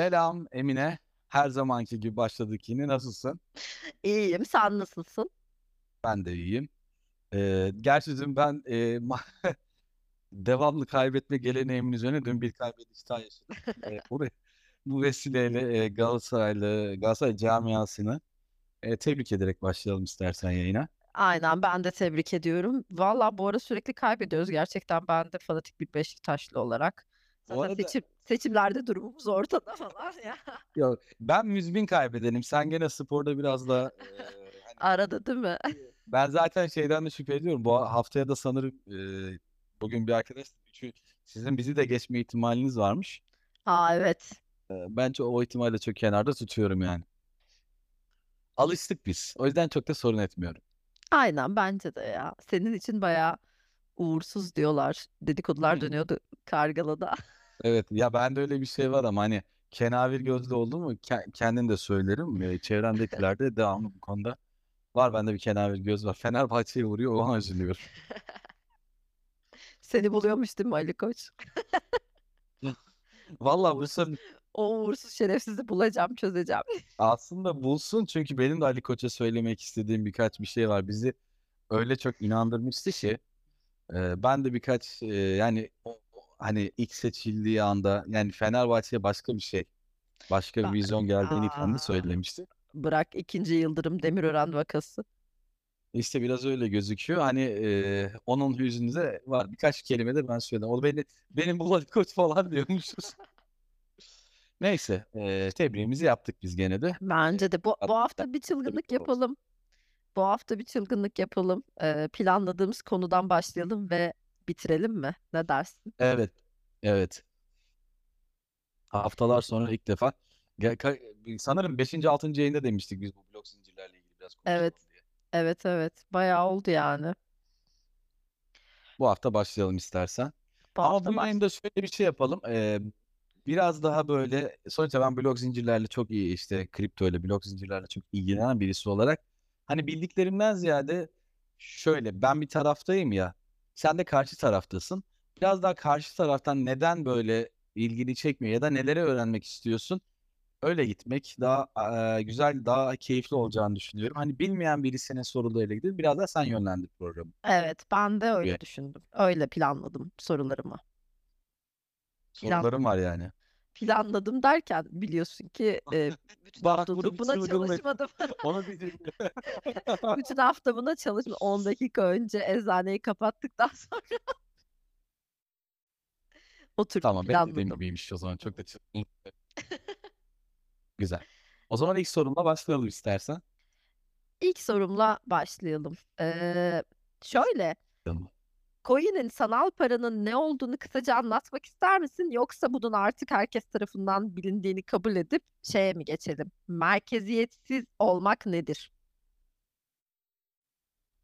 Selam Emine. Her zamanki gibi başladık yine. Nasılsın? İyiyim. Sen nasılsın? Ben de iyiyim. Ee, gerçi dün ben e, ma- devamlı kaybetme geleneğimin üzerine dün bir kaybediş daha yaşadım. Ee, bu, ve- bu vesileyle e, Galatasaraylı, Galatasaray camiasını e, tebrik ederek başlayalım istersen yayına. Aynen ben de tebrik ediyorum. Valla bu ara sürekli kaybediyoruz. Gerçekten ben de fanatik bir Beşiktaşlı olarak. Bu Zaten arada seçim seçimlerde durumumuz ortada falan ya. ya, ben müzmin kaybedenim. Sen gene sporda biraz da e, hani Arada değil mi? ben zaten şeyden de şüphe ediyorum. Bu haftaya da sanırım e, bugün bir arkadaş çünkü sizin bizi de geçme ihtimaliniz varmış. Aa evet. Ee, Bence o ihtimali de çok kenarda tutuyorum yani. Alıştık biz. O yüzden çok da sorun etmiyorum. Aynen bence de ya. Senin için bayağı uğursuz diyorlar. Dedikodular dönüyordu Kargala'da. Evet ya bende öyle bir şey var ama hani kenavir gözlü oldu mu ke- kendim de söylerim. Ee, Çevremdekiler de devamlı bu konuda var bende bir kenavir göz var. Fenerbahçe'ye vuruyor ona üzülüyorum. Seni buluyormuş değil mi Ali Koç? Vallahi bu Uğursuz. O uğursuz şerefsizi bulacağım, çözeceğim. aslında bulsun çünkü benim de Ali Koç'a söylemek istediğim birkaç bir şey var. Bizi öyle çok inandırmıştı ki e, ben de birkaç e, yani o- o- hani ilk seçildiği anda yani Fenerbahçe'ye başka bir şey başka bir vizyon geldiğini falan da Aa, söylemişti. bırak ikinci Yıldırım Demirören vakası. İşte biraz öyle gözüküyor. Hani e, onun yüzünde var. Birkaç kelime de ben söyledim. O beni benim bu Ali Koç falan diyormuşuz. Neyse, e, tebriğimizi yaptık biz gene de. Bence de bu, bu hafta bir çılgınlık yapalım. Bu hafta bir çılgınlık yapalım. Ee, planladığımız konudan başlayalım ve bitirelim mi? Ne dersin? Evet, evet. Haftalar sonra ilk defa ka- sanırım 5. 6. yayında demiştik biz bu blok zincirlerle ilgili biraz Evet, konuşalım diye. evet, evet. Bayağı oldu yani. Bu hafta başlayalım istersen. Bu Ama hafta bu baş. yayında şöyle bir şey yapalım. Ee, biraz daha böyle sonuçta ben blok zincirlerle çok iyi işte kripto ile blok zincirlerle çok ilgilenen birisi olarak hani bildiklerimden ziyade şöyle ben bir taraftayım ya sen de karşı taraftasın. Biraz daha karşı taraftan neden böyle ilgini çekmiyor ya da neleri öğrenmek istiyorsun? Öyle gitmek daha eee, güzel, daha keyifli olacağını düşünüyorum. Hani bilmeyen birisinin sorularıyla ilgili biraz daha sen yönlendir programı. Evet, ben de öyle düşündüm. Öyle planladım sorularımı. Plan sorularım var yani. Planladım derken biliyorsun ki e, bütün Bak hafta bunu bir buna çalışmadım. Onu. Bütün hafta buna çalışmadım. 10 dakika önce eczaneyi kapattıktan sonra oturup Tamam beklediğim planladım. gibiymiş o zaman. Çok da çılgın. Güzel. O zaman ilk sorumla başlayalım istersen. İlk sorumla başlayalım. Ee, şöyle, Tamam. Coin'in sanal paranın ne olduğunu kısaca anlatmak ister misin? Yoksa bunun artık herkes tarafından bilindiğini kabul edip şeye mi geçelim? Merkeziyetsiz olmak nedir?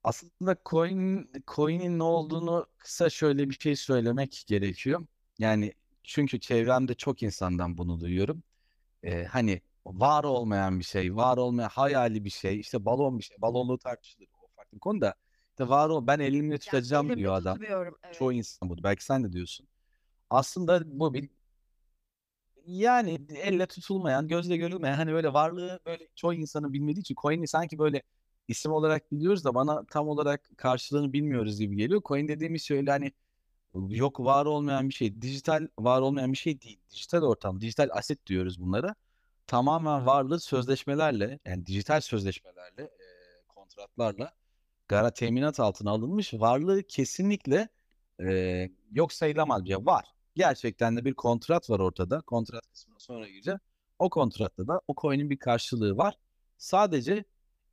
Aslında coin, coin'in ne olduğunu kısa şöyle bir şey söylemek gerekiyor. Yani çünkü çevremde çok insandan bunu duyuyorum. Ee, hani var olmayan bir şey, var olmayan hayali bir şey, işte balon bir şey. Balonluğu tartışılır. O farklı konu da. İşte var ol, ben elimle tutacağım elimle diyor adam. tutmuyorum. Çoğu Evet. insan bu. Belki sen de diyorsun. Aslında bu bir Yani elle tutulmayan, gözle görülmeyen hani böyle varlığı böyle çoğu insanın bilmediği için coin'i sanki böyle isim olarak biliyoruz da bana tam olarak karşılığını bilmiyoruz gibi geliyor. Coin dediğimiz şey öyle hani yok var olmayan bir şey, dijital var olmayan bir şey değil. Dijital ortam, dijital aset diyoruz bunlara. Tamamen varlığı sözleşmelerle yani dijital sözleşmelerle, e, kontratlarla gara teminat altına alınmış varlığı kesinlikle e, yok sayılamaz bir şey. Var. Gerçekten de bir kontrat var ortada. Kontrat kısmına sonra gireceğim. O kontratta da o coin'in bir karşılığı var. Sadece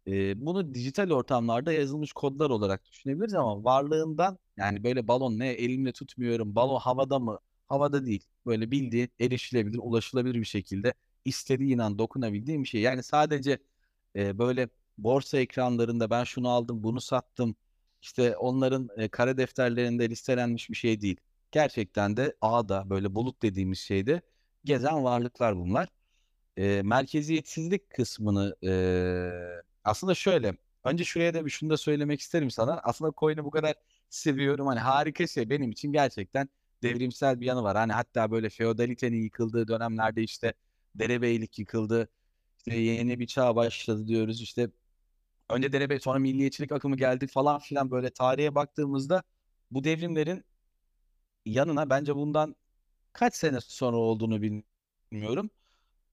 e, bunu dijital ortamlarda yazılmış kodlar olarak düşünebiliriz ama varlığından yani böyle balon ne elimle tutmuyorum. Balon havada mı? Havada değil. Böyle bildiğin erişilebilir, ulaşılabilir bir şekilde istediğin an dokunabildiğin bir şey. Yani sadece e, böyle borsa ekranlarında ben şunu aldım, bunu sattım. İşte onların e, kara defterlerinde listelenmiş bir şey değil. Gerçekten de ağda böyle bulut dediğimiz şeyde gezen varlıklar bunlar. E, merkeziyetsizlik kısmını e, aslında şöyle. Önce şuraya da bir şunu da söylemek isterim sana. Aslında coin'i bu kadar seviyorum. Hani harika şey benim için gerçekten devrimsel bir yanı var. Hani hatta böyle feodalitenin yıkıldığı dönemlerde işte derebeylik yıkıldı. İşte yeni bir çağ başladı diyoruz. İşte önce derebey sonra milliyetçilik akımı geldi falan filan böyle tarihe baktığımızda bu devrimlerin yanına bence bundan kaç sene sonra olduğunu bilmiyorum.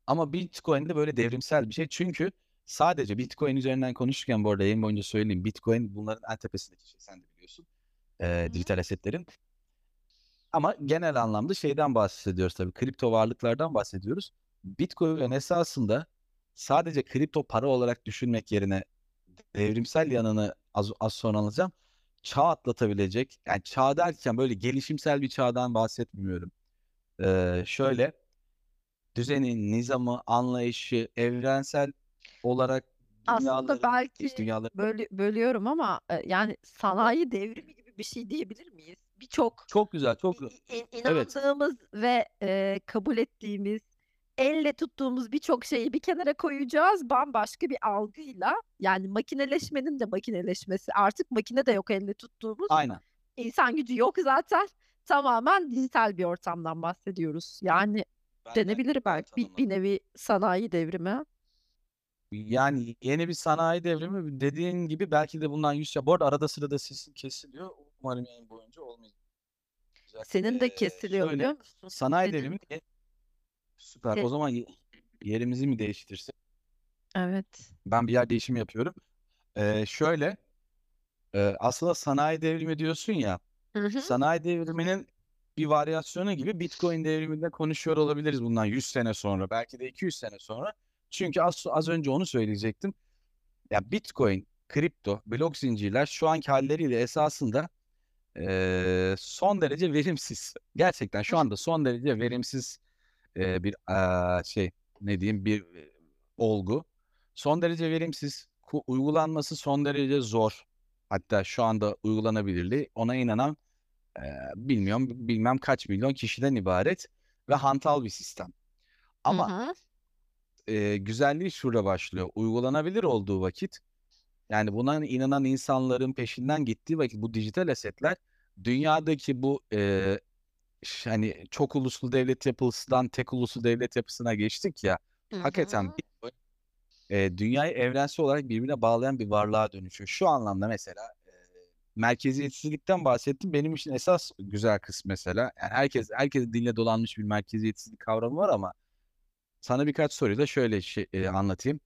Ama Bitcoin de böyle devrimsel bir şey. Çünkü sadece Bitcoin üzerinden konuşurken bu arada yayın boyunca söyleyeyim. Bitcoin bunların en tepesindeki şey sen de biliyorsun. Ee, dijital asetlerin. Ama genel anlamda şeyden bahsediyoruz tabii. Kripto varlıklardan bahsediyoruz. Bitcoin esasında sadece kripto para olarak düşünmek yerine devrimsel yanını az, az sonra anlatacağım. Çağ atlatabilecek. Yani çağ derken böyle gelişimsel bir çağdan bahsetmiyorum. Ee, şöyle düzenin, nizamı, anlayışı, evrensel olarak Aslında belki iç dünyaların bölü- bölüyorum ama e, yani sanayi devrimi gibi bir şey diyebilir miyiz? Birçok çok güzel, çok İ- İ- Evet. inandığımız ve e, kabul ettiğimiz, elle tuttuğumuz birçok şeyi bir kenara koyacağız bambaşka bir algıyla. Yani makineleşmenin de makineleşmesi. Artık makine de yok elle tuttuğumuz. aynen. İnsan gücü yok zaten. Tamamen dijital bir ortamdan bahsediyoruz. Yani Ben de denebilir güzel belki bir, bir nevi sanayi devrimi. Yani yeni bir sanayi devrimi dediğin gibi belki de bundan 100 yıl. Bu arada arada sırada sesin kesiliyor. Umarım yayın boyunca olmayacak. Senin de Ee, kesiliyor şöyle, biliyor musun? Sanayi devrimi süper. O zaman ye- yerimizi mi değiştirsek? Evet. Ben bir yer değişimi yapıyorum. Ee, şöyle e, aslında sanayi devrimi diyorsun ya. Hı hı. Sanayi devriminin bir varyasyonu gibi Bitcoin devriminde konuşuyor olabiliriz bundan 100 sene sonra. Belki de 200 sene sonra. Çünkü az, az önce onu söyleyecektim. Ya Bitcoin, kripto, blok zincirler şu anki halleriyle esasında eee, son derece verimsiz. Gerçekten şu anda son derece verimsiz eee, bir eee, şey ne diyeyim bir eee, olgu. Son derece verimsiz. Uygulanması son derece zor. Hatta şu anda uygulanabilirliği ona inanan eee, bilmiyorum bilmem kaç milyon kişiden ibaret ve hantal bir sistem. Ama hı. eee, güzelliği şurada başlıyor. Uygulanabilir olduğu vakit yani buna inanan insanların peşinden gittiği vakit bu dijital asetler dünyadaki bu ş- hani çok uluslu devlet yapısından tek uluslu devlet yapısına geçtik ya Hı hakikaten. Bitcoin eee, dünyayı evrensel olarak birbirine bağlayan bir varlığa dönüşüyor. Şu anlamda mesela merkeziyetsizlikten bahsettim. Benim için esas güzel kısmı mesela yani herkes herkes dille dolanmış bir merkeziyetsizlik kavramı var ama sana birkaç soruyla şöyle şey, eee, anlatayım.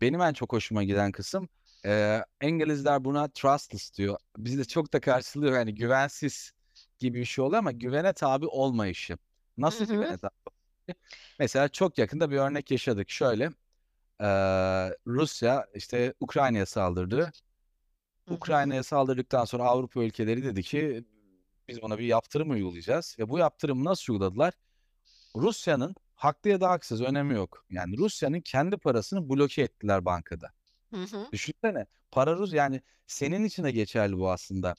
Benim en çok hoşuma giden kısım eee İngilizler buna trustless diyor. Bizde çok da karşılıyor yani güvensiz gibi bir şey oluyor ama güvene tabi olmayışı. Nasıl hı. güvene tabi? Mesela çok yakında bir örnek yaşadık. Şöyle eee, Rusya işte Ukrayna'ya saldırdı. Hı hı. Ukrayna'ya saldırdıktan sonra Avrupa ülkeleri dedi ki biz buna bir yaptırım uygulayacağız. Ve bu yaptırımı nasıl uyguladılar? Rusya'nın haklı ya da haksız önemi yok. Yani Rusya'nın kendi parasını bloke ettiler bankada. Hı hı. Düşünsene para Rus yani senin için de geçerli bu aslında.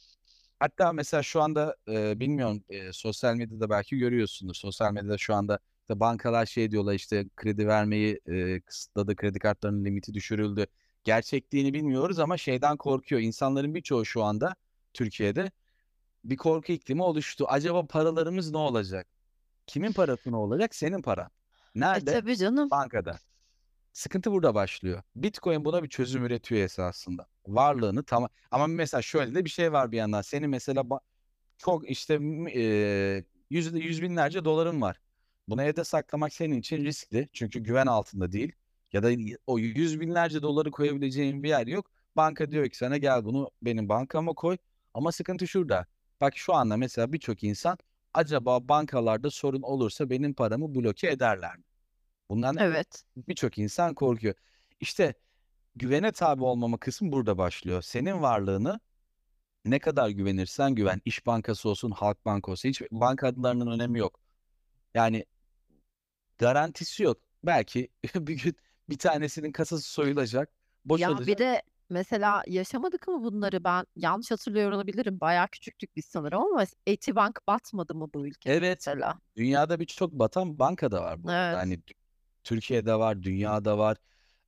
Hatta mesela şu anda e, bilmiyorum e, sosyal medyada belki görüyorsundur. Sosyal medyada şu anda işte bankalar şey diyorlar işte kredi vermeyi e, kısıtladı, kredi kartlarının limiti düşürüldü. Gerçekliğini bilmiyoruz ama şeyden korkuyor. İnsanların birçoğu şu anda Türkiye'de bir korku iklimi oluştu. Acaba paralarımız ne olacak? Kimin parası ne olacak? Senin paran. E Nerede? tabii canım. Bankada. Sıkıntı burada başlıyor. Bitcoin buna bir çözüm üretiyor esasında. Varlığını tamam. Ama mesela şöyle de bir şey var bir yandan. Senin mesela çok işte eee, yüz, yüz binlerce doların var. Bunu evde saklamak senin için riskli. Çünkü güven altında değil. Ya da o yüz binlerce doları koyabileceğin bir yer yok. Banka diyor ki sana gel bunu benim bankama koy. Ama sıkıntı şurada. Bak şu anda mesela birçok insan acaba bankalarda sorun olursa benim paramı bloke ederler mi? Bundan Evet. birçok insan korkuyor. İşte güvene tabi olmama kısmı burada başlıyor. Senin varlığını ne kadar güvenirsen güven. İş Bankası olsun, Halk Bankası olsun. Hiç banka adlarının önemi yok. Yani garantisi yok. Belki bir gün bir tanesinin kasası soyulacak, Ya bir boşalacak. de mesela yaşamadık mı bunları ben yanlış hatırlıyor olabilirim. Bayağı küçüktük biz sanırım ama Etibank batmadı mı bu ülkede Evet, mesela? dünyada birçok batan banka da var bu arada. Evet. Tü- Türkiye'de var, dünyada var.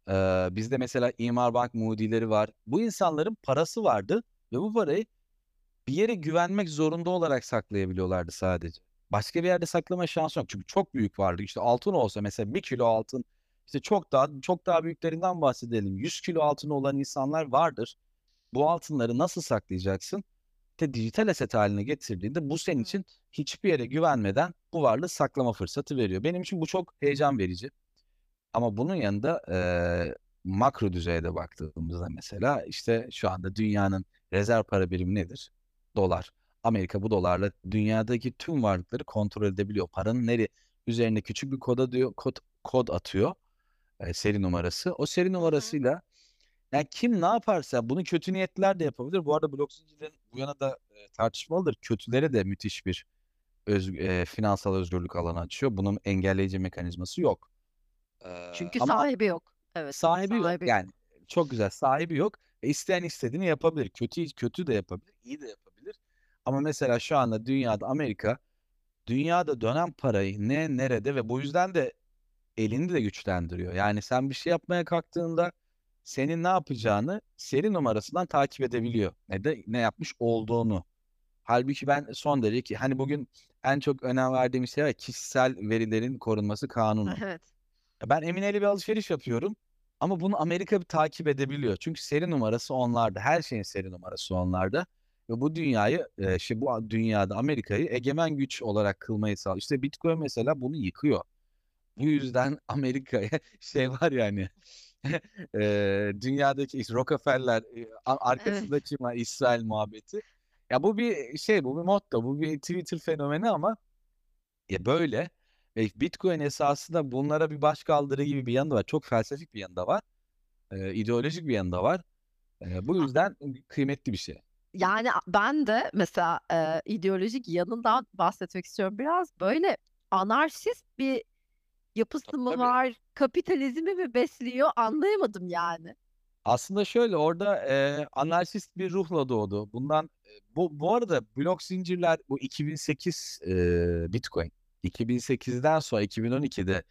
Ee, bizde mesela İmar Bank mudileri var. Bu insanların parası vardı ve bu parayı bir yere güvenmek zorunda olarak saklayabiliyorlardı sadece. Başka bir yerde saklama şansı yok. Çünkü çok büyük varlık. İşte altın olsa mesela bir kilo altın işte çok daha çok daha büyüklerinden bahsedelim. 100 kilo altın olan insanlar vardır. Bu altınları nasıl saklayacaksın? İşte dijital aset haline getirdiğinde bu senin için hiçbir yere güvenmeden bu varlığı saklama fırsatı veriyor. Benim için bu çok heyecan verici. Ama bunun yanında eee, makro düzeyde baktığımızda mesela işte şu anda dünyanın rezerv para birimi nedir? Dolar. Amerika bu dolarla dünyadaki tüm varlıkları kontrol edebiliyor. Paranın nereye üzerine küçük bir koda diyor kod, kod atıyor e, seri numarası. O seri numarasıyla yani kim ne yaparsa bunu kötü niyetliler de yapabilir. Bu arada blok zincirlerin bu yana da e, tartışmalıdır. Kötülere de müthiş bir öz, e, finansal özgürlük alanı açıyor. Bunun engelleyici mekanizması yok. Ee, Çünkü ama sahibi yok. Evet, sahibi sahibi yok. Yani çok güzel sahibi yok. E, isteyen istediğini yapabilir. Kötü kötü de yapabilir, iyi de yapabilir. Ama mesela şu anda dünyada Amerika dünyada dönen parayı ne nerede ve bu yüzden de elini de güçlendiriyor. Yani sen bir şey yapmaya kalktığında senin ne yapacağını seri numarasından takip edebiliyor. Ne de ne yapmış olduğunu. Halbuki ben son derece ki hani bugün en çok önem verdiğim şey kişisel verilerin korunması kanunu. Evet. Ben Emine'yle bir alışveriş yapıyorum ama bunu Amerika bir takip edebiliyor. Çünkü seri numarası onlarda. Her şeyin seri numarası onlarda. Ve bu dünyayı, e, şey bu dünyada Amerika'yı egemen güç olarak kılmayı sağlıyor. İşte Bitcoin mesela bunu yıkıyor. Bu yüzden Amerika'ya şey var yani e, dünyadaki işte Rockefeller e, a- Evet. arkasında kim var? İsrail muhabbeti. Ya bu bir şey, bu bir motto, bu bir Twitter fenomeni ama ya böyle ve Bitcoin esasında bunlara bir başkaldırı gibi bir yanı da var. Çok felsefik bir yanı da var. Ee, ideolojik bir yanı da var. Ee, bu yüzden kıymetli bir şey. Yani ben de mesela e, ideolojik yanından bahsetmek istiyorum biraz. Böyle anarşist bir yapısı Tabii mı tabii. var, kapitalizmi mi besliyor anlayamadım yani. Aslında şöyle orada e, anarşist bir ruhla doğdu. Bundan e, bu bu arada blok zincirler bu 2008 e, Bitcoin. 2008'den sonra 2012'de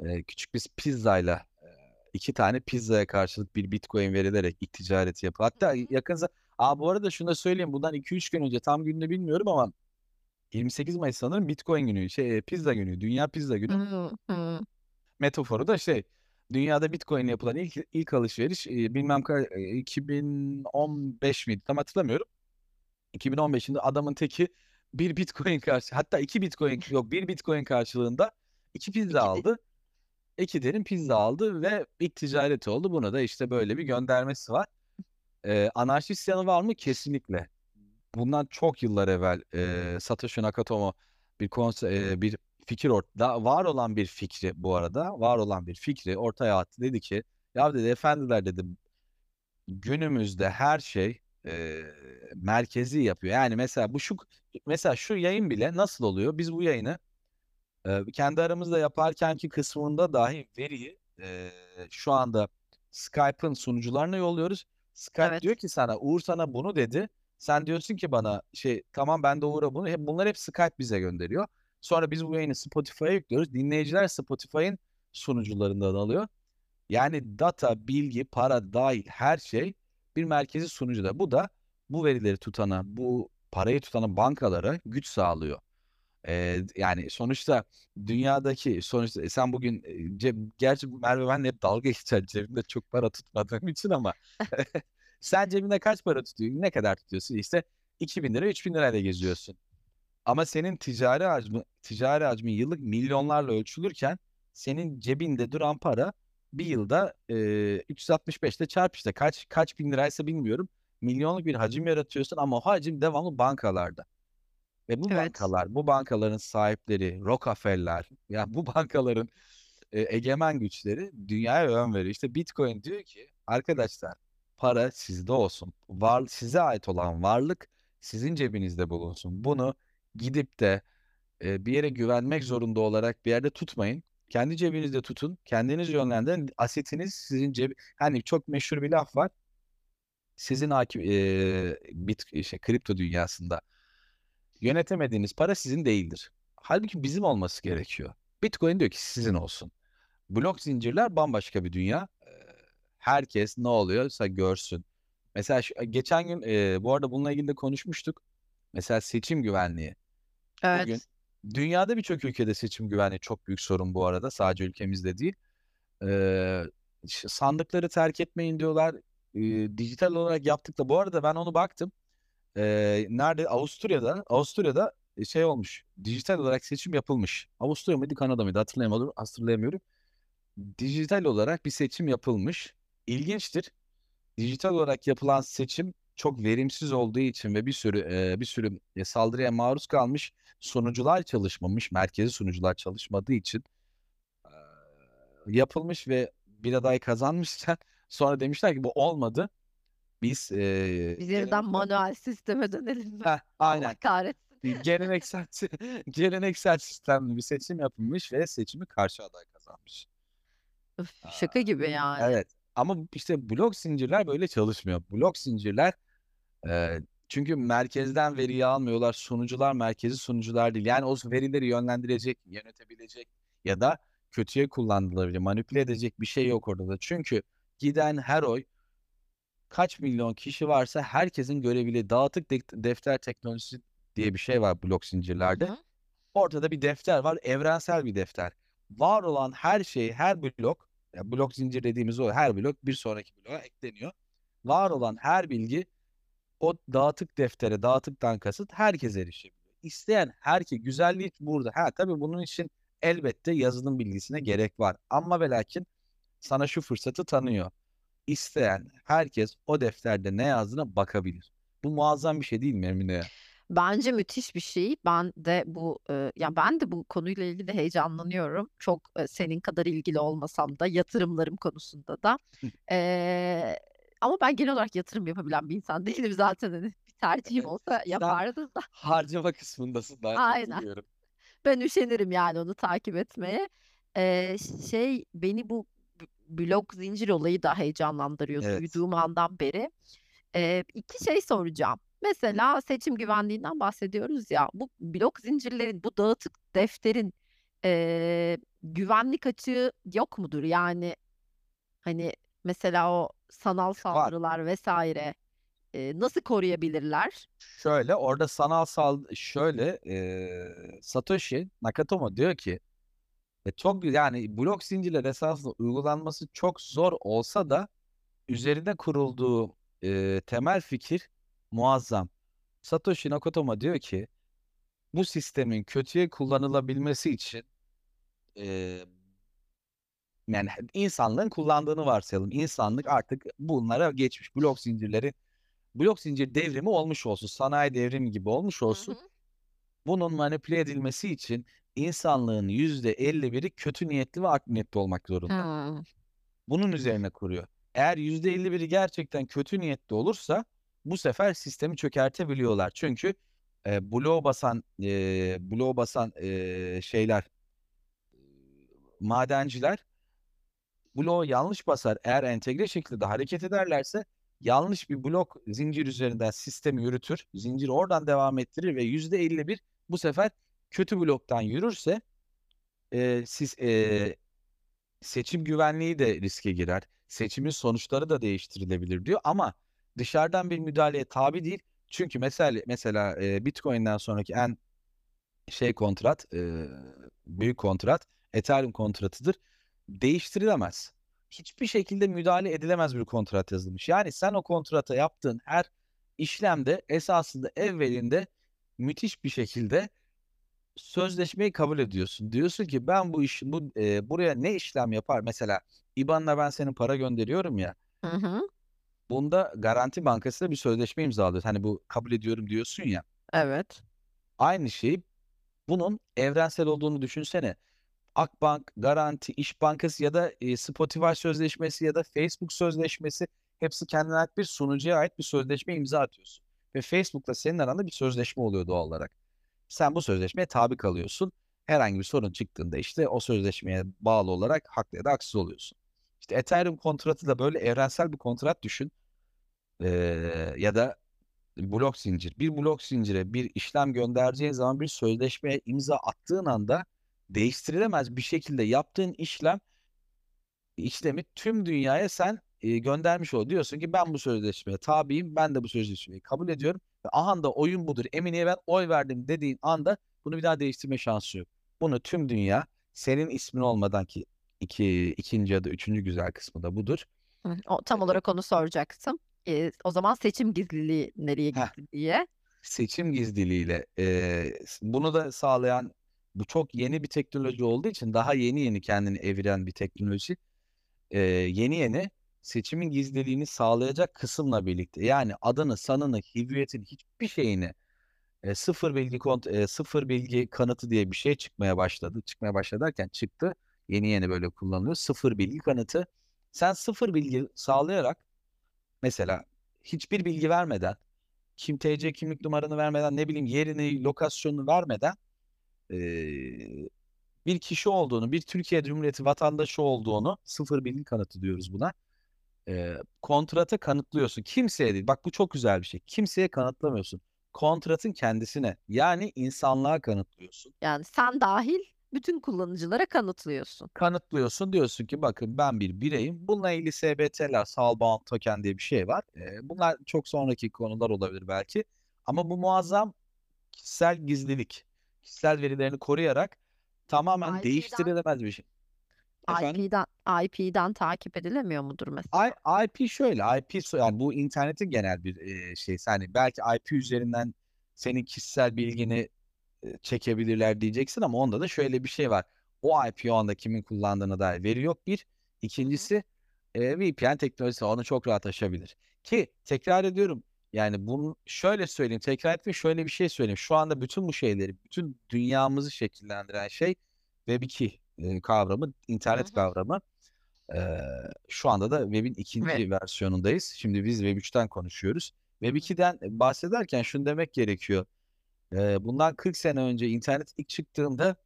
e, küçük bir pizzayla e, iki tane pizzaya karşılık bir Bitcoin verilerek ilk ticareti yapı. Hı Hatta hı. yakın za- Aa, bu arada şunu da söyleyeyim. Bundan 2-3 gün önce tam gününü bilmiyorum ama 28 Mayıs sanırım Bitcoin günü, şey pizza günü, Dünya Pizza Günü. Metaforu da şey, dünyada Bitcoin yapılan ilk ilk alışveriş e, bilmem ka- e, 2015 miydi tam hatırlamıyorum. 2015'inde adamın teki bir Bitcoin karşı hatta iki Bitcoin yok bir Bitcoin karşılığında iki pizza aldı. İki derin pizza aldı ve ilk ticareti oldu. Buna da işte böyle bir göndermesi var. Ee, anarşist yanı var mı? Kesinlikle. Bundan çok yıllar evvel e, Satoshi Nakamoto bir konse e, bir fikir ortada var olan bir fikri bu arada var olan bir fikri ortaya attı dedi ki ya dedi efendiler dedi günümüzde her şey e, merkezi yapıyor. Yani mesela bu şu mesela şu yayın bile nasıl oluyor? Biz bu yayını e, kendi aramızda yaparkenki kısmında dahi veriyi e, şu anda Skype'ın sunucularına yolluyoruz. Skype diyor Evet. ki sana Uğur sana bunu dedi. Sen diyorsun ki bana şey tamam ben de Uğur'a bunu. Hep, bunlar hep Skype bize gönderiyor. Sonra biz bu yayını Spotify'a yüklüyoruz. Dinleyiciler Spotify'ın sunucularından alıyor. Yani data, bilgi, para dahil her şey bir merkezi sunucuda. Bu da bu verileri tutana, bu parayı tutana bankalara güç sağlıyor. Ee, yani sonuçta dünyadaki sonuçta e, sen bugün e, ceb, gerçi Merve benle hep dalga geçer cebimde çok para tutmadığım için ama sen cebinde kaç para tutuyorsun? Ne kadar tutuyorsun? İşte 2000 lira 3000 lirayla geziyorsun. Ama senin ticari hacmi, ticari hacmin yıllık milyonlarla ölçülürken senin cebinde duran para bir yılda e, 365'te çarp işte kaç kaç bin liraysa bilmiyorum. Milyonluk bir hacim yaratıyorsun ama o hacim devamlı bankalarda. Ve bu Evet. bankalar, bu bankaların sahipleri, Rockefeller, ya bu bankaların e, egemen güçleri dünyaya yön veriyor. İşte Bitcoin diyor ki arkadaşlar para sizde olsun. Var, size ait olan varlık sizin cebinizde bulunsun. Bunu gidip de e, bir yere güvenmek zorunda olarak bir yerde tutmayın. Kendi cebinizde tutun. Kendiniz yönlendirin. Asetiniz sizin cebi. Hani çok meşhur bir laf var. Sizin hakim e, bit işte kripto dünyasında yönetemediğiniz para sizin değildir. Halbuki bizim olması gerekiyor. Bitcoin diyor ki sizin olsun. Blok zincirler bambaşka bir dünya. Herkes ne oluyorsa görsün. Mesela şu- geçen gün e, bu arada bununla ilgili de konuşmuştuk. Mesela seçim güvenliği. Bugün Evet. Dünyada birçok ülkede seçim güvenliği çok büyük sorun bu arada. Sadece ülkemizde değil. Ee, sandıkları terk etmeyin diyorlar. Ee, dijital olarak yaptık da bu arada ben onu baktım. Ee, nerede? Avusturya'da. Avusturya'da şey olmuş. Dijital olarak seçim yapılmış. Avusturya mıydı, Kanada mıydı? Hatırlayamadım. Hatırlayamıyorum. Dijital olarak bir seçim yapılmış. İlginçtir. Dijital olarak yapılan seçim çok verimsiz olduğu için ve bir sürü e, bir sürü saldırıya maruz kalmış. Sunucular çalışmamış, merkezi sunucular çalışmadığı için e, yapılmış ve bir aday kazanmışken sonra demişler ki bu olmadı. Biz e, Biz yeniden manuel sisteme dönelim? Heh, Allah aynen kahretsin. geleneksel geleneksel sistemli bir seçim yapılmış ve seçimi karşı aday kazanmış. Öf, şaka gibi yani. Evet. Ama işte blok zincirler böyle çalışmıyor. Blok zincirler e, çünkü merkezden veriyi almıyorlar. Sunucular merkezi sunucular değil. Yani o verileri yönlendirecek, yönetebilecek ya da kötüye kullanılabilir, manipüle edecek bir şey yok orada da. Çünkü giden her oy kaç milyon kişi varsa herkesin görebildiği dağıtık de- defter teknolojisi diye bir şey var blok zincirlerde. hı. Ortada bir defter var, evrensel bir defter. Var olan her şey, her blok, ya blok zincir dediğimiz o her blok bir sonraki bloğa ekleniyor. Var olan her bilgi o dağıtık deftere, dağıtıktan kasıt herkes erişebiliyor. İsteyen herkes, güzelliği burada. Ha tabii bunun için elbette yazılım bilgisine gerek var. Ama ve lakin sana şu fırsatı tanıyor. İsteyen herkes o defterde ne yazdığına bakabilir. Bu muazzam bir şey değil mi Emine ya? Bence müthiş bir şey. Ben de bu e, ya ben de bu konuyla ilgili heyecanlanıyorum. Çok e, senin kadar ilgili olmasam da yatırımlarım konusunda da. E, ama ben genel olarak yatırım yapabilen bir insan değilim zaten. Hani bir tercihim olsa yapardım da. harcama kısmındasın ben Aynen. Ben üşenirim yani onu takip etmeye. E, şey beni bu b- blok zincir olayı da heyecanlandırıyor Evet. duyduğum andan beri. E, iki şey soracağım. Mesela seçim güvenliğinden bahsediyoruz ya. Bu blok zincirlerin, bu dağıtık defterin e, güvenlik açığı yok mudur? Yani hani mesela o sanal Var. saldırılar vesaire e, nasıl koruyabilirler? Şöyle orada sanal sal şöyle e, Satoshi Nakamoto diyor ki e, çok yani blok zincirler esasında uygulanması çok zor olsa da üzerine kurulduğu e, temel fikir muazzam. Satoshi Nakamoto diyor ki bu sistemin kötüye kullanılabilmesi için e, yani insanlığın kullandığını varsayalım. İnsanlık artık bunlara geçmiş. Blok zincirleri blok zincir devrimi olmuş olsun. Sanayi devrimi gibi olmuş olsun. hı. Bunun manipüle edilmesi için insanlığın %51'i kötü niyetli ve art niyetli olmak zorunda. Ha. Bunun üzerine kuruyor. Eğer %51'i gerçekten kötü niyetli olursa bu sefer sistemi çökertebiliyorlar. Çünkü e, bloğu basan e, bloğu basan e, şeyler madenciler bloğu yanlış basar. Eğer entegre şekilde hareket ederlerse yanlış bir blok zincir üzerinden sistemi yürütür. Zincir oradan devam ettirir ve %51 bu sefer kötü bloktan yürürse e, siz e, seçim güvenliği de riske girer. Seçimin sonuçları da değiştirilebilir diyor ama dışarıdan bir müdahaleye tabi değil. Çünkü mesela mesela e, Bitcoin'den sonraki en şey kontrat, e, büyük kontrat Ethereum kontratıdır. Değiştirilemez. Hiçbir şekilde müdahale edilemez bir kontrat yazılmış. Yani sen o kontrata yaptığın her işlemde esasında evvelinde müthiş bir şekilde sözleşmeyi kabul ediyorsun. Diyorsun ki ben bu iş bu e, buraya ne işlem yapar? Mesela IBAN'la ben senin para gönderiyorum ya. Hı hı. Bunda Garanti Bankası'yla bir sözleşme imzalıyorsun. Hani bu kabul ediyorum diyorsun ya. Evet. Aynı şey bunun evrensel olduğunu düşünsene. Akbank, Garanti, İş Bankası ya da e, Spotify sözleşmesi ya da Facebook sözleşmesi hepsi kendine ait bir sunucuya ait bir sözleşme imza atıyorsun. Ve Facebook'la senin aranda bir sözleşme oluyor doğal olarak. Sen bu sözleşmeye tabi kalıyorsun. Herhangi bir sorun çıktığında işte o sözleşmeye bağlı olarak haklı ya da haksız oluyorsun. İşte Ethereum kontratı da böyle evrensel bir kontrat düşün. Ee, ya da blok zincir. Bir blok zincire bir işlem göndereceğin zaman bir sözleşmeye imza attığın anda değiştirilemez bir şekilde yaptığın işlem işlemi tüm dünyaya sen e, göndermiş ol. Diyorsun ki ben bu sözleşmeye tabiyim. Ben de bu sözleşmeyi kabul ediyorum. Ve aha da oyun budur. Emine'ye ben oy verdim dediğin anda Bunu bir daha değiştirme şansı yok. Bunu tüm dünya senin ismin olmadan ki iki, ikinci ya da üçüncü güzel kısmı da budur. Hı, o, tam olarak onu soracaktım. Ee, o zaman seçim gizliliği nereye gitti diye. Seçim gizliliğiyle e, bunu da sağlayan bu çok yeni bir teknoloji olduğu için daha yeni yeni kendini eviren bir teknoloji. E, yeni yeni seçimin gizliliğini sağlayacak kısımla birlikte yani adını, sanını, hüviyetini hiçbir şeyini e, sıfır bilgi kont e, sıfır bilgi kanıtı diye bir şey çıkmaya başladı. Çıkmaya başladı çıktı. Yeni yeni böyle kullanılıyor. Sıfır bilgi kanıtı. Sen sıfır bilgi sağlayarak mesela hiçbir bilgi vermeden kim TC kimlik numaranı vermeden ne bileyim yerini, lokasyonunu vermeden e, bir kişi olduğunu, bir Türkiye Cumhuriyeti vatandaşı olduğunu sıfır bilgi kanıtı diyoruz buna. E, kontrata kanıtlıyorsun. Kimseye değil. Bak bu çok güzel bir şey. Kimseye kanıtlamıyorsun. Kontratın kendisine yani insanlığa kanıtlıyorsun. Yani sen dahil bütün kullanıcılara kanıtlıyorsun. Kanıtlıyorsun diyorsun ki bakın ben bir bireyim. Bununla ilgili SBT'ler, Soulbound Token diye bir şey var. E, bunlar çok sonraki konular olabilir belki. Ama bu muazzam kişisel gizlilik. Kişisel verilerini koruyarak tamamen IP'den değiştirilemez bir şey. Efendim? IP'den IP'den takip edilemiyor mudur mesela? I- IP şöyle, IP yani bu internetin genel bir e, şey. Yani belki IP üzerinden senin kişisel bilgini e, çekebilirler diyeceksin ama onda da şöyle bir şey var. O IP o anda kimin kullandığına dair veri yok bir. İkincisi e, VPN teknolojisi onu çok rahat aşabilir. Ki tekrar ediyorum yani bunu şöyle söyleyeyim tekrar etme şöyle bir şey söyleyeyim. Şu anda bütün bu şeyleri, bütün dünyamızı şekillendiren şey Web2 e, kavramı, internet Hı hı. kavramı. Ee, şu anda da Web'in ikinci versiyonundayız. Şimdi biz Web 3'ten konuşuyoruz. Web 2'den bahsederken şunu demek gerekiyor. Ee, bundan 40 sene önce internet ilk çıktığında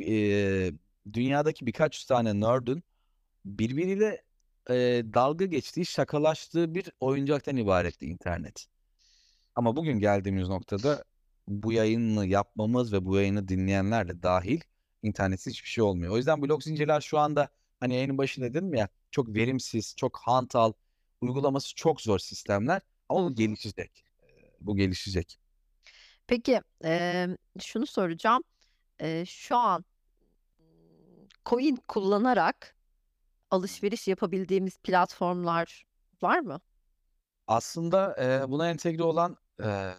e, dünyadaki birkaç tane nerd'ün birbiriyle e, dalga geçtiği, şakalaştığı bir oyuncaktan ibaretti internet. Ama bugün geldiğimiz noktada bu yayını yapmamız ve bu yayını dinleyenlerle dahil internetsiz hiçbir şey olmuyor. O yüzden blok zincirler şu anda hani yayının başında dedim ya çok verimsiz, çok hantal, uygulaması çok zor sistemler ama bu gelişecek. Bu gelişecek. Peki eee, şunu soracağım. Eee, şu an coin kullanarak alışveriş yapabildiğimiz platformlar var mı? Aslında e, buna entegre olan e,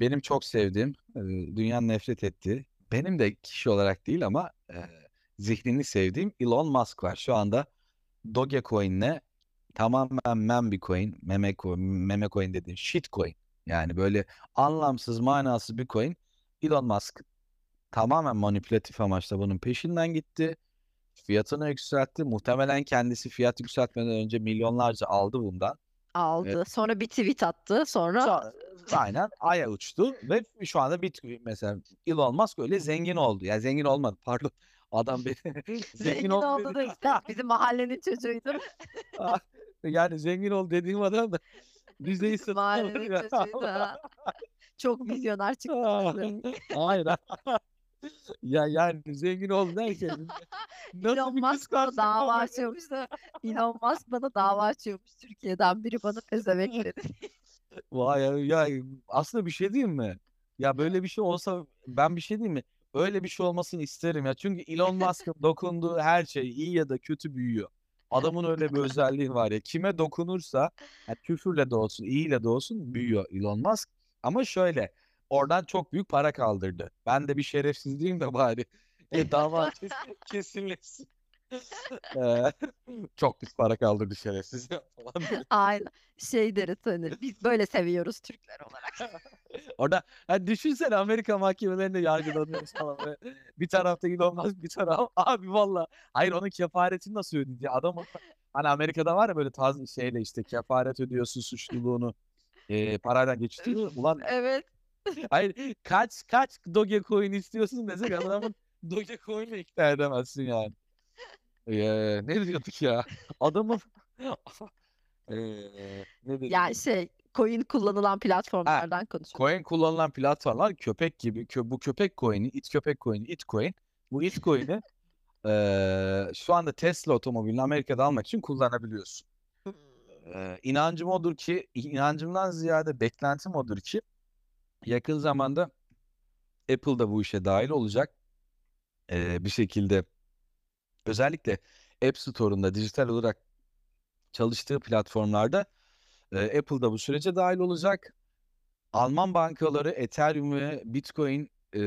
benim çok sevdiğim, e, dünyanın nefret ettiği, benim de kişi olarak değil ama e, zihnini sevdiğim Elon Musk var. Şu anda Dogecoin'le tamamen meme bir coin, meme coin, meme coin shitcoin. Yani böyle anlamsız, manasız bir coin. Elon Musk tamamen manipülatif amaçla bunun peşinden gitti. Fiyatını yükseltti. Muhtemelen kendisi fiyat yükseltmeden önce milyonlarca aldı bundan. Aldı. Sonra bir tweet attı. Sonra Sonra aynen aya uçtu ve şu anda Bitcoin mesela Elon Musk öyle zengin oldu. Yani zengin olmadı pardon. Adam beni zengin oldu oldu da işte bizim mahallenin çocuğuydu. Yani zengin ol dediğim adam da alır mahallenin çocuğuydu. Çok vizyoner çıktı. Hayır. Ya yani zengin ol derken nasıl Elon bir Musk bana kıskansın dava açıyormuş da Elon Musk bana dava açıyormuş Türkiye'den biri bana pezevenk dedi. Vay ya, ya aslında bir şey diyeyim mi? Ya böyle bir şey olsa ben bir şey diyeyim mi? Öyle bir şey olmasını isterim ya. Çünkü Elon Musk'ın dokunduğu her şey iyi ya da kötü büyüyor. Adamın öyle bir özelliği var ya. Kime dokunursa yani küfürle de olsun, iyiyle de olsun büyüyor Elon Musk. Ama şöyle oradan çok büyük para kaldırdı. Ben de bir şerefsiz diyeyim de bari. E, dava kes- kesinleşsin. Ee, çok büyük para kaldırdı şerefsiz. Aynen. Şey deriz hani biz böyle seviyoruz Türkler olarak. Orada hani düşünsene Amerika mahkemelerinde yargılanıyoruz falan. Böyle Bir tarafta Musk bir taraf. Abi valla. Hayır onun kefaretini nasıl ödeyecek? Adam hani Amerika'da var ya böyle tarzı şeyle işte kefaret ödüyorsun suçluluğunu e, parayla geçiştiriyor. Ulan Evet. hayır kaç kaç Dogecoin istiyorsun desek adamın Dogecoin'le ikna edemezsin yani. Ee, ne diyorduk ya? Adamın ee, ne dedik? Yani şey coin kullanılan platformlardan konuşuyoruz. Coin kullanılan platformlar köpek gibi. Kö bu köpek coin'i, it köpek coin'i, it coin. Bu it coin'i eee, şu anda Tesla otomobilini Amerika'da almak için kullanabiliyorsun. Eee inancım odur ki, inancımdan ziyade beklentim odur ki yakın zamanda Apple da bu işe dahil olacak. Eee, bir şekilde özellikle App Store'unda dijital olarak çalıştığı platformlarda eee, Apple da bu sürece dahil olacak. Alman bankaları Ethereum ve Bitcoin eee,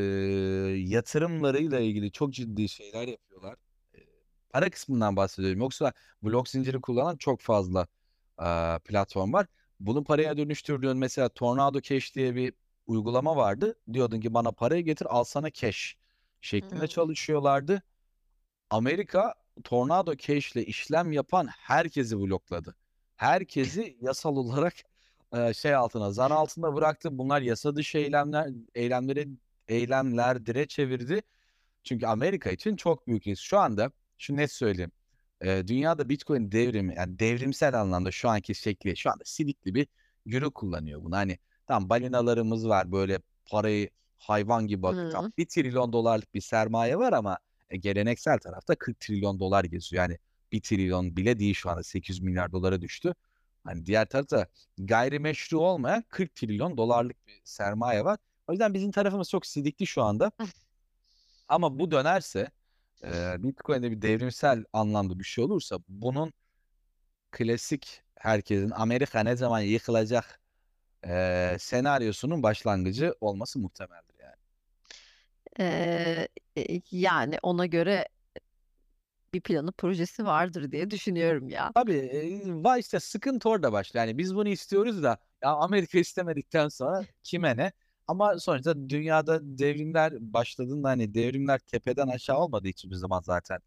yatırımlarıyla ilgili çok ciddi şeyler yapıyorlar. Eee, para kısmından bahsediyorum. Yoksa blok zinciri kullanan çok fazla eee, platform var. Bunu paraya dönüştürdüğün mesela Tornado Cash diye bir uygulama vardı. Diyordun ki bana parayı getir al sana cash şeklinde Hımm. çalışıyorlardı. Amerika Tornado Cash ile işlem yapan herkesi blokladı. Herkesi yasal olarak eee, şey altına, zan altında bıraktı. Bunlar yasa dışı eylemler eylemleri eylemlerdire çevirdi. Çünkü Amerika için çok büyük risk. Şu anda şu net söyleyeyim. Eee, dünyada Bitcoin devrimi yani devrimsel anlamda şu anki şekli şu anda sidikli bir yürü kullanıyor bunu. Hani tamam balinalarımız var böyle parayı hayvan gibi akıtan Hımm. $1 trilyon dolarlık bir sermaye var ama e, geleneksel tarafta 40 trilyon dolar geziyor. Yani 1 trilyon bile değil şu anda 800 milyar dolara düştü. Hani diğer tarafta gayrimeşru olmayan 40 trilyon dolarlık bir sermaye var. O yüzden bizim tarafımız çok sidikli şu anda. Ama bu dönerse eee Bitcoin'de bir devrimsel anlamda bir şey olursa bunun klasik herkesin Amerika ne zaman yıkılacak eee, senaryosunun başlangıcı olması muhtemeldir yani. Eee, yani ona göre bir planı projesi vardır diye düşünüyorum ya. Tabii, va işte sıkıntı orada başlıyor. Yani biz bunu istiyoruz da ya Amerika istemedikten sonra kime ne? Ama sonuçta dünyada devrimler başladığında hani devrimler tepeden aşağı olmadığı için bir zaman zaten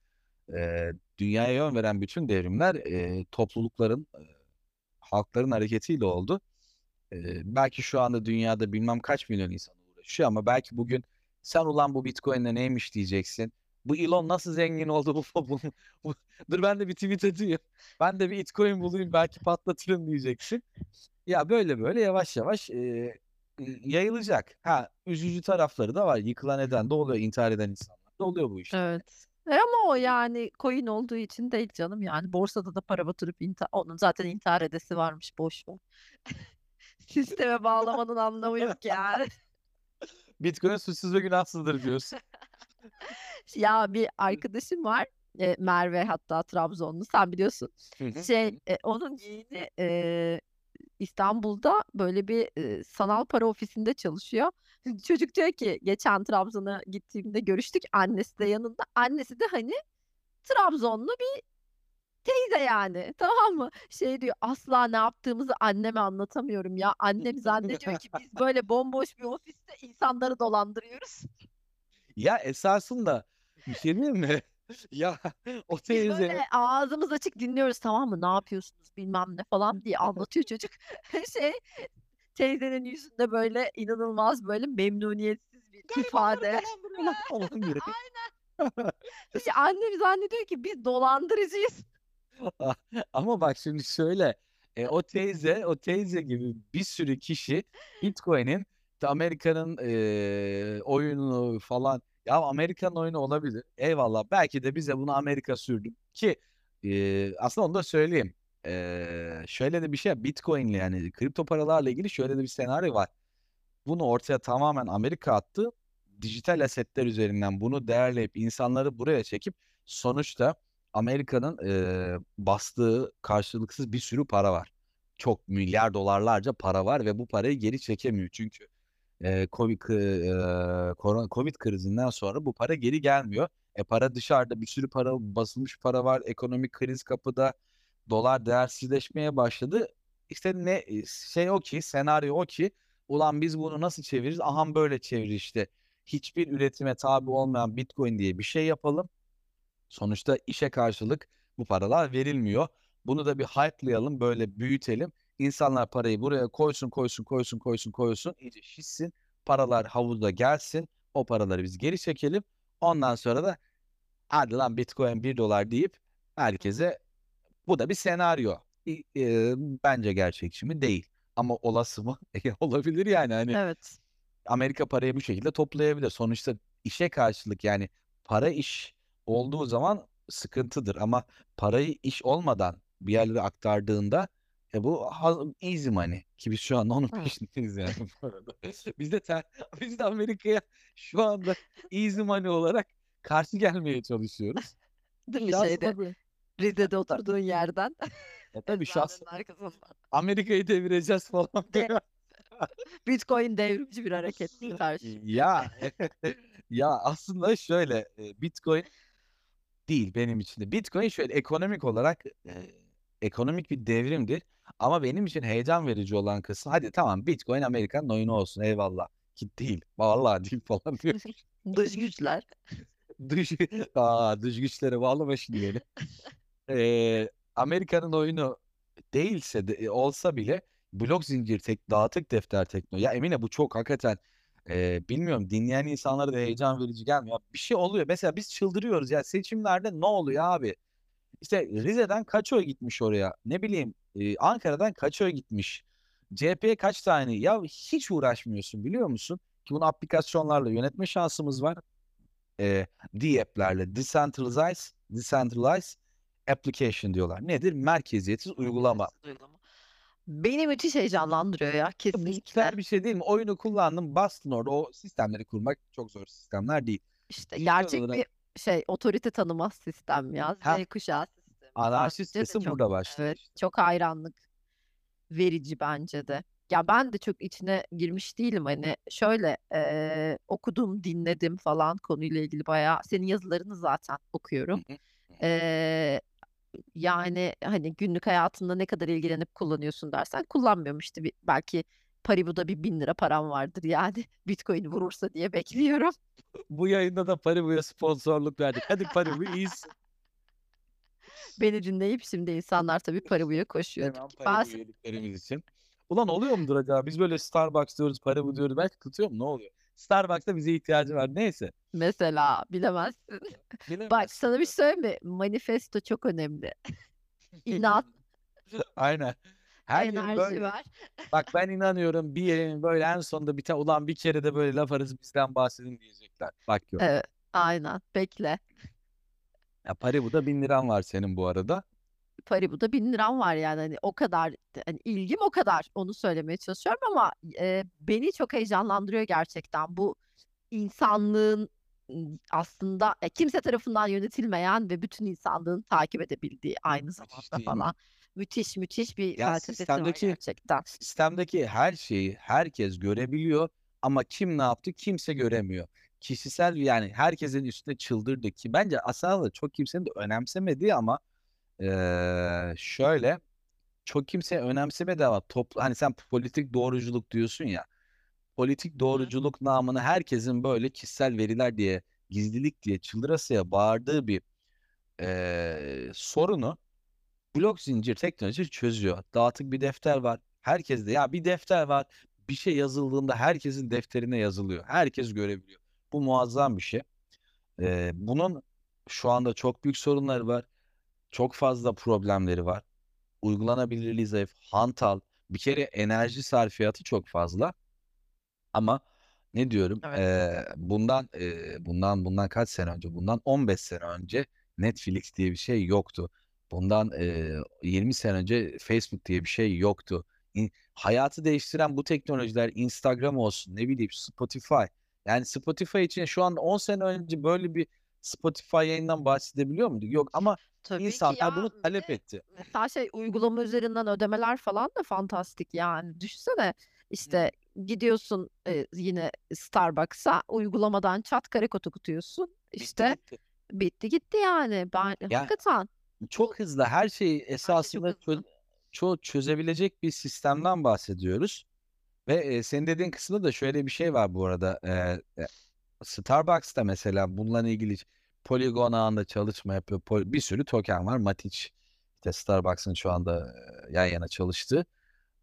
eee, dünyaya yön veren bütün devrimler eee, toplulukların, eee, halkların hareketiyle oldu. Belki şu anda dünyada bilmem kaç milyon insan uğraşıyor ama belki bugün sen ulan bu Bitcoin'le neymiş diyeceksin. Bu Elon nasıl zengin oldu bu, bu, dur ben de bir tweet atayım. Ben de bir Bitcoin bulayım belki patlatırım diyeceksin. Ya böyle böyle yavaş yavaş eee, yayılacak. Ha üzücü tarafları da var. Yıkılan eden de oluyor, intihar eden insanlar da oluyor bu işte. Evet. E, ama o yani coin olduğu için değil canım yani borsada da para batırıp inta onun zaten intihar edesi varmış boş ver. Sisteme bağlamanın anlamı yok yani. Bitcoin suçsuz ve günahsızdır diyorsun. Ya bir arkadaşım var, eee, Merve hatta Trabzonlu sen biliyorsun. Şey, eee, onun yeğeni, eee, İstanbul'da böyle bir, eee, sanal para ofisinde çalışıyor. Çocuk diyor ki geçen Trabzon'a gittiğimde görüştük. Annesi de yanında. Annesi de hani Trabzonlu bir teyze yani. Tamam mı? Şey diyor asla ne yaptığımızı anneme anlatamıyorum ya. Annem zannediyor ki biz böyle bomboş bir ofiste insanları dolandırıyoruz. Ya esasında bir şey diyeyim mi? Ya o Biz teyze böyle ağzımız açık dinliyoruz tamam mı? Ne yapıyorsunuz bilmem ne falan diye anlatıyor çocuk. Şey teyzenin yüzünde böyle inanılmaz böyle memnuniyetsiz bir garibanları ifade. dolandırıyorlar falan gibi. Aynen. İşte annem zannediyor ki biz dolandırıcıyız. Ama bak şimdi şöyle e, o teyze o teyze gibi bir sürü kişi Bitcoin'in Amerika'nın e, oyunu falan ya Amerika'nın oyunu olabilir. Eyvallah. Belki de bize bunu Amerika sürdü ki e, aslında onu da söyleyeyim. E, şöyle de bir şey Bitcoin'le yani kripto paralarla ilgili şöyle de bir senaryo var. Bunu ortaya tamamen Amerika attı. Dijital asetler üzerinden bunu değerleyip insanları buraya çekip sonuçta Amerika'nın eee, bastığı karşılıksız bir sürü para var. Çok milyar dolarlarca para var ve bu parayı geri çekemiyor. Çünkü eee, Covid, korona- Covid krizinden sonra bu para geri gelmiyor. E para dışarıda bir sürü para basılmış para var. Ekonomik kriz kapıda. Dolar değersizleşmeye başladı. İşte ne şey o ki senaryo o ki ulan biz bunu nasıl çeviririz? Aha böyle çevir işte. Hiçbir üretime tabi olmayan Bitcoin diye bir şey yapalım. Sonuçta işe karşılık bu paralar verilmiyor. Bunu da bir hype'layalım, böyle büyütelim. İnsanlar parayı buraya koysun, koysun, koysun, koysun, koysun. İyice şişsin. Paralar havuzda gelsin. O paraları biz geri çekelim. Ondan sonra da hadi lan Bitcoin 1 dolar deyip herkese bu da bir senaryo. İ- e, bence gerçekçi mi? Değil. Ama olası mı? E, Olabilir yani. Hani Evet. Amerika parayı bu şekilde toplayabilir. Sonuçta işe karşılık yani para iş olduğu zaman sıkıntıdır. Ama parayı iş olmadan bir yerlere aktardığında E bu easy money ki biz şu anda onun peşindeyiz yani bu arada. Biz de ter biz de Amerika'ya şu anda easy money olarak karşı gelmeye çalışıyoruz. Değil mi şeyde böyle Rize'de oturduğun yerden E tabii arkasından. Amerika'yı devireceğiz falan De. Bitcoin devrimci bir harekettir karşı. Ya ya aslında şöyle e, Bitcoin değil benim için de. Bitcoin şöyle ekonomik olarak e, ekonomik bir devrimdir. Ama benim için heyecan verici olan kısmı hadi tamam Bitcoin Amerika'nın oyunu olsun eyvallah. Ki değil. Vallahi değil falan diyor. Dış güçler. Dış, aa, dış güçlere bağlama şimdi beni. Ee, Amerika'nın oyunu değilse de e, olsa bile blok zincir tek dağıtık defter teknoloji. Ya Emine bu çok hakikaten e, bilmiyorum dinleyen insanlara da heyecan verici gelmiyor. Bir şey oluyor. Mesela biz çıldırıyoruz ya seçimlerde ne oluyor abi? İşte Rize'den kaç oy gitmiş oraya? Ne bileyim e, Ankara'dan kaç oy gitmiş? CHP'ye kaç tane? Ya hiç uğraşmıyorsun biliyor musun? Ki bunu aplikasyonlarla yönetme şansımız var. E, D-app'lerle Decentralized, Decentralized Application diyorlar. Nedir? Merkeziyetsiz uygulama. Uygulama. Beni müthiş heyecanlandırıyor ya kesinlikle. güzel bir şey değil mi? Oyunu kullandın, bastın orada. O sistemleri kurmak çok zor sistemler değil. İşte Dijital gerçek olarak bir şey otorite tanımaz sistem ya. ha, Z kuşağı sistemi. anarşist Bence de kesim çok burada başlıyor evet işte. çok hayranlık verici bence de. Ya ben de çok içine girmiş değilim hani şöyle eee, okudum dinledim falan konuyla ilgili bayağı senin yazılarını zaten okuyorum. Hı hı. Eee, yani hani günlük hayatında ne kadar ilgilenip kullanıyorsun dersen kullanmıyorum işte bir, belki Paribu'da bir bin lira param vardır yani Bitcoin vurursa diye bekliyorum. Bu yayında da Paribu'ya sponsorluk verdik. Hadi Paribu iyisin. Beni dinleyip şimdi insanlar tabii Paribu'ya koşuyordur. Hemen Ben Paribu üyeliklerimiz için. Ulan oluyor mudur acaba? Biz böyle Starbucks diyoruz, Paribu diyoruz. Belki tutuyor mu? Ne oluyor? Starbucks'ta bize ihtiyacı var. Neyse. mesela bilemezsin. Bak Bilemezsin. sana bir şey söyleyeyim mi? Manifesto çok önemli. İnat, Aynen. Her enerji böyle. var. Bak ben inanıyorum bir yerin böyle en sonunda tane ulan bir kere de böyle laf arası bizden bahsedin diyecekler. Bak yok. Evet, aynen. Bekle. Ya Paribu'da bin liran var senin bu arada. Paribu'da bin liram var yani hani o kadar hani ilgim o kadar onu söylemeye çalışıyorum ama e, beni çok heyecanlandırıyor gerçekten bu insanlığın aslında e, kimse tarafından yönetilmeyen ve bütün insanlığın takip edebildiği aynı zamanda falan müthiş müthiş bir Ya felsefesi var sistemdeki gerçekten. sistemdeki her şeyi herkes görebiliyor ama kim ne yaptı kimse göremiyor. Kişisel yani herkesin üstüne çıldırdı ki bence aslında çok kimsenin de önemsemediği ama eee, şöyle çok kimse önemsemedi ama toplu hani sen politik doğruculuk diyorsun ya politik doğruculuk namına herkesin böyle kişisel veriler diye gizlilik diye çıldırasıya bağırdığı bir eee, sorunu blok zincir teknoloji çözüyor. Dağıtık bir defter var. Herkes de ya bir defter var. Bir şey yazıldığında herkesin defterine yazılıyor. Herkes görebiliyor. Bu muazzam bir şey. Ee, bunun şu anda çok büyük sorunları var. Çok fazla problemleri var. Uygulanabilirliği zayıf, hantal. Bir kere enerji sarfiyatı çok fazla. Ama ne diyorum? Evet. Ee, bundan e, bundan bundan kaç sene önce? Bundan 15 sene önce Netflix diye bir şey yoktu. Bundan e, 20 sene önce Facebook diye bir şey yoktu. İn- hayatı değiştiren bu teknolojiler Instagram olsun, ne bileyim Spotify. Yani Spotify için şu an 10 sene önce böyle bir Spotify yayından bahsedebiliyor muyduk? Yok ama Tabii ki insanlar ya bunu bir talep de etti. mesela şey uygulama üzerinden ödemeler falan da fantastik yani düşünsene Hı. işte gidiyorsun e, yine Starbucks'a uygulamadan çat kare okutuyorsun Bitti işte gitti. bitti gitti yani ben Ya hakikaten çok hızlı her şeyi şey çok esasında çö- hızlı. ço- çözebilecek bir sistemden bahsediyoruz. Ve e, senin dediğin kısımda da şöyle bir şey var bu arada. E, e, Starbucks'ta mesela bununla ilgili Polygon ağında çalışma yapıyor. Pol- Bir sürü token var. Matic işte Starbucks'ın şu anda e, yan yana çalıştığı.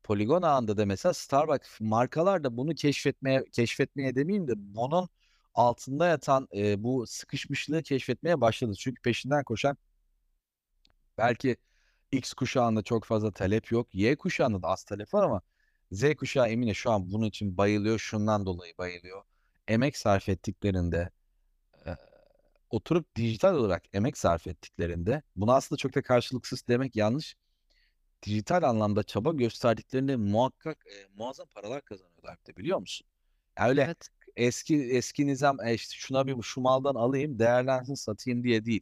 Polygon ağında da mesela Starbucks markalar da bunu keşfetmeye keşfetmeye demeyeyim de bunun altında yatan e, bu sıkışmışlığı keşfetmeye başladı. Çünkü peşinden koşan belki X kuşağında çok fazla talep yok. Y kuşağında da az talep var ama Z kuşağı Emine şu an bunun için bayılıyor. Şundan dolayı bayılıyor. Emek sarf ettiklerinde oturup dijital olarak emek sarf ettiklerinde bunu aslında çok da karşılıksız demek yanlış. dijital anlamda çaba gösterdiklerinde muhakkak e, muazzam paralar kazanıyorlar de biliyor musun? Öyle Evet. eski eski nizam e, işte şuna bir şu maldan alayım değerlensin satayım diye değil.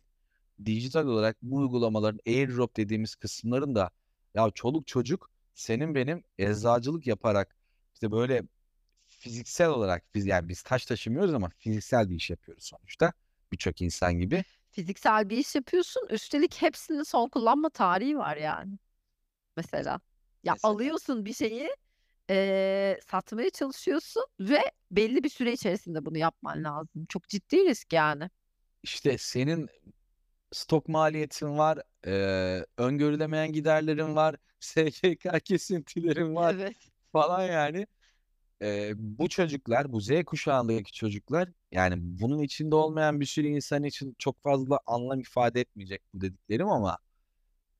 Dijital olarak bu uygulamaların airdrop dediğimiz kısımların da ya çoluk çocuk senin benim eczacılık yaparak işte böyle fiziksel olarak biz yani biz taş taşımıyoruz ama fiziksel bir iş yapıyoruz sonuçta birçok insan gibi. Fiziksel bir iş yapıyorsun. Üstelik hepsinin son kullanma tarihi var yani. Mesela. Ya Mesela. alıyorsun bir şeyi, eee, satmaya çalışıyorsun ve belli bir süre içerisinde bunu yapman lazım. Çok ciddi risk yani. İşte senin stok maliyetin var, eee, öngörülemeyen giderlerin var, SGK kesintilerin var Evet. falan yani. Eee, bu çocuklar, bu Z kuşağındaki çocuklar yani bunun içinde olmayan bir sürü insan için çok fazla anlam ifade etmeyecek bu dediklerim ama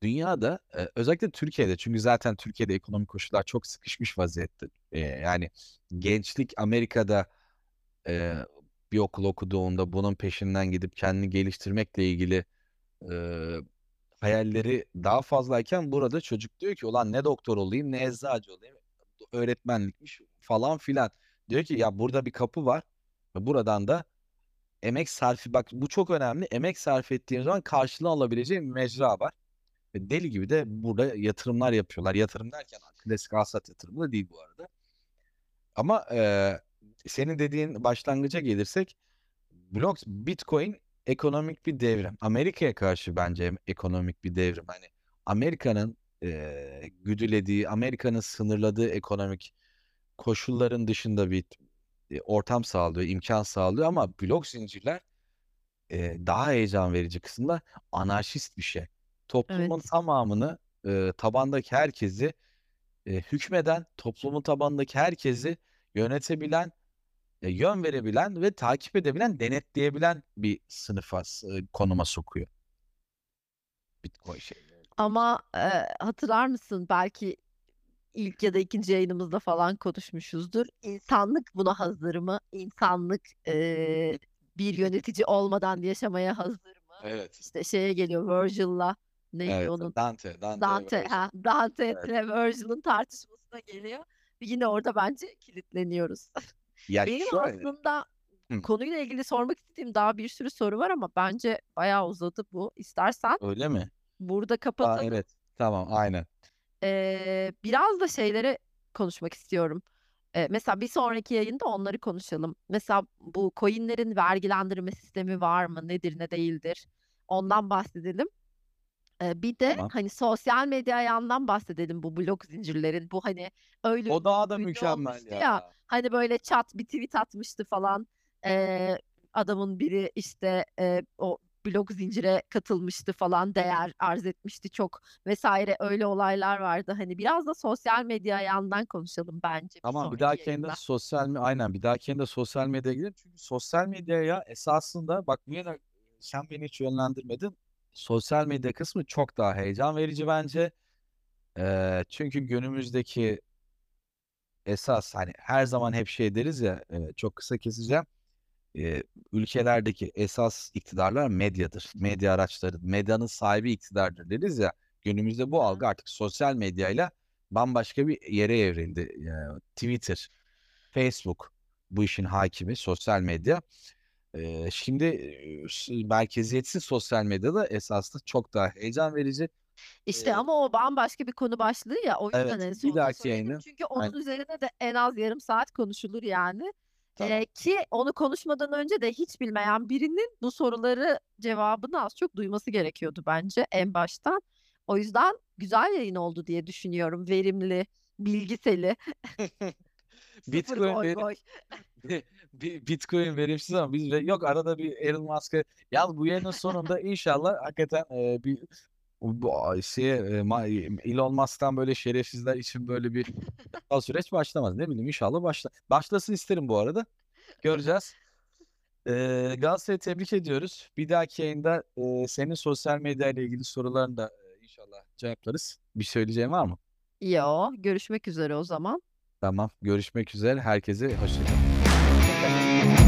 dünyada e, özellikle Türkiye'de çünkü zaten Türkiye'de ekonomik koşullar çok sıkışmış vaziyette. E, yani gençlik Amerika'da e, bir okul okuduğunda bunun peşinden gidip kendini geliştirmekle ilgili e, hayalleri daha fazlayken burada çocuk diyor ki ulan ne doktor olayım ne eczacı olayım öğretmenlikmiş falan filan. Diyor ki ya burada bir kapı var ve buradan da emek sarfi bak bu çok önemli. Emek sarf ettiğim zaman karşılığını alabileceğim bir mecra var. Ve deli gibi de burada yatırımlar yapıyorlar. Yatırım derken klasik alsat yatırımı da değil bu arada. Ama e, senin dediğin başlangıca gelirsek blok Bitcoin ekonomik bir devrim. Amerika'ya karşı bence ekonomik bir devrim. Hani Amerika'nın e, güdülediği, Amerika'nın sınırladığı ekonomik koşulların dışında bir e, ortam sağlıyor, imkan sağlıyor ama blok zincirler e, daha heyecan verici kısımda anarşist bir şey. Toplumun Evet. tamamını, e, tabandaki herkesi e, hükmeden, toplumun tabandaki herkesi yönetebilen, e, yön verebilen ve takip edebilen, denetleyebilen bir sınıfa, e, konuma sokuyor. Bitcoin şeyleri. Ama eee, hatırlar mısın belki ilk ya da ikinci yayınımızda falan konuşmuşuzdur. İnsanlık buna hazır mı? İnsanlık eee, bir yönetici olmadan yaşamaya hazır mı? Evet. İşte şeye geliyor Virgil'la neydi Evet, onun? Dante, Dante, Dante, Virgil. ha, Dante Evet. ile Virgil'in tartışmasına geliyor. Yine orada bence kilitleniyoruz. Ya Benim şöyle, aslında Hı. konuyla ilgili sormak istediğim daha bir sürü soru var ama bence bayağı uzadı bu. İstersen öyle mi? Burada Aa, kapatalım. evet, tamam, aynen. Eee, biraz da şeyleri konuşmak istiyorum. Eee, mesela bir sonraki yayında onları konuşalım. Mesela bu coinlerin vergilendirme sistemi var mı? Nedir, ne değildir? Ondan bahsedelim. Eee, bir de Tamam. hani sosyal medya ayağından bahsedelim bu blok zincirlerin. Bu hani öyle O daha da ünlü mükemmel olmuştu ya. ya. Hani böyle chat bir tweet atmıştı falan. Eee, adamın biri işte eee, o blok zincire katılmıştı falan değer arz etmişti çok vesaire öyle olaylar vardı. Hani biraz da sosyal medya ayağından konuşalım bence bir Tamam bir sonraki dahaki yayında sosyal aynen bir dahaki yayında sosyal medyaya gidelim. Çünkü sosyal medyaya esasında bak yana sen beni hiç yönlendirmedin. Sosyal medya kısmı çok daha heyecan verici bence. Ee, çünkü günümüzdeki esas hani her zaman hep şey deriz ya e, çok kısa keseceğim. Ee, ülkelerdeki esas iktidarlar medyadır. Medya araçları, medyanın sahibi iktidardır deriz ya. Günümüzde bu algı artık sosyal medyayla bambaşka bir yere evrildi. Yani Twitter, Facebook bu işin hakimi sosyal medya. Ee, şimdi e, merkeziyetsiz sosyal medyada esasında çok daha heyecan verici. İşte Ee, ama o bambaşka bir konu başlığı ya o yüzden evet en bir sonunda dahaki söyledim. yayını Çünkü onun aynen, üzerine de en az yarım saat konuşulur yani. Ee, ki onu konuşmadan önce de hiç bilmeyen birinin bu soruları cevabını az çok duyması gerekiyordu bence en baştan. O yüzden güzel yayın oldu diye düşünüyorum. Verimli, bilgiseli, Bitcoin goy. Bi- Bitcoin verimsiz ama biz yok arada bir Elon Musk'a yalnız bu yayının sonunda inşallah hakikaten e, bir bu şey Elon Musk'tan böyle şerefsizler için böyle bir süreç başlamaz. Ne bileyim inşallah başla. Başlasın isterim bu arada. Göreceğiz. Ee, Galatasaray'ı tebrik ediyoruz. Bir dahaki yayında e, senin sosyal medya ile ilgili sorularını da e, inşallah cevaplarız. Bir söyleyeceğin var mı? Yo, görüşmek üzere o zaman. Tamam. Görüşmek üzere. Herkese. Hoşçakalın.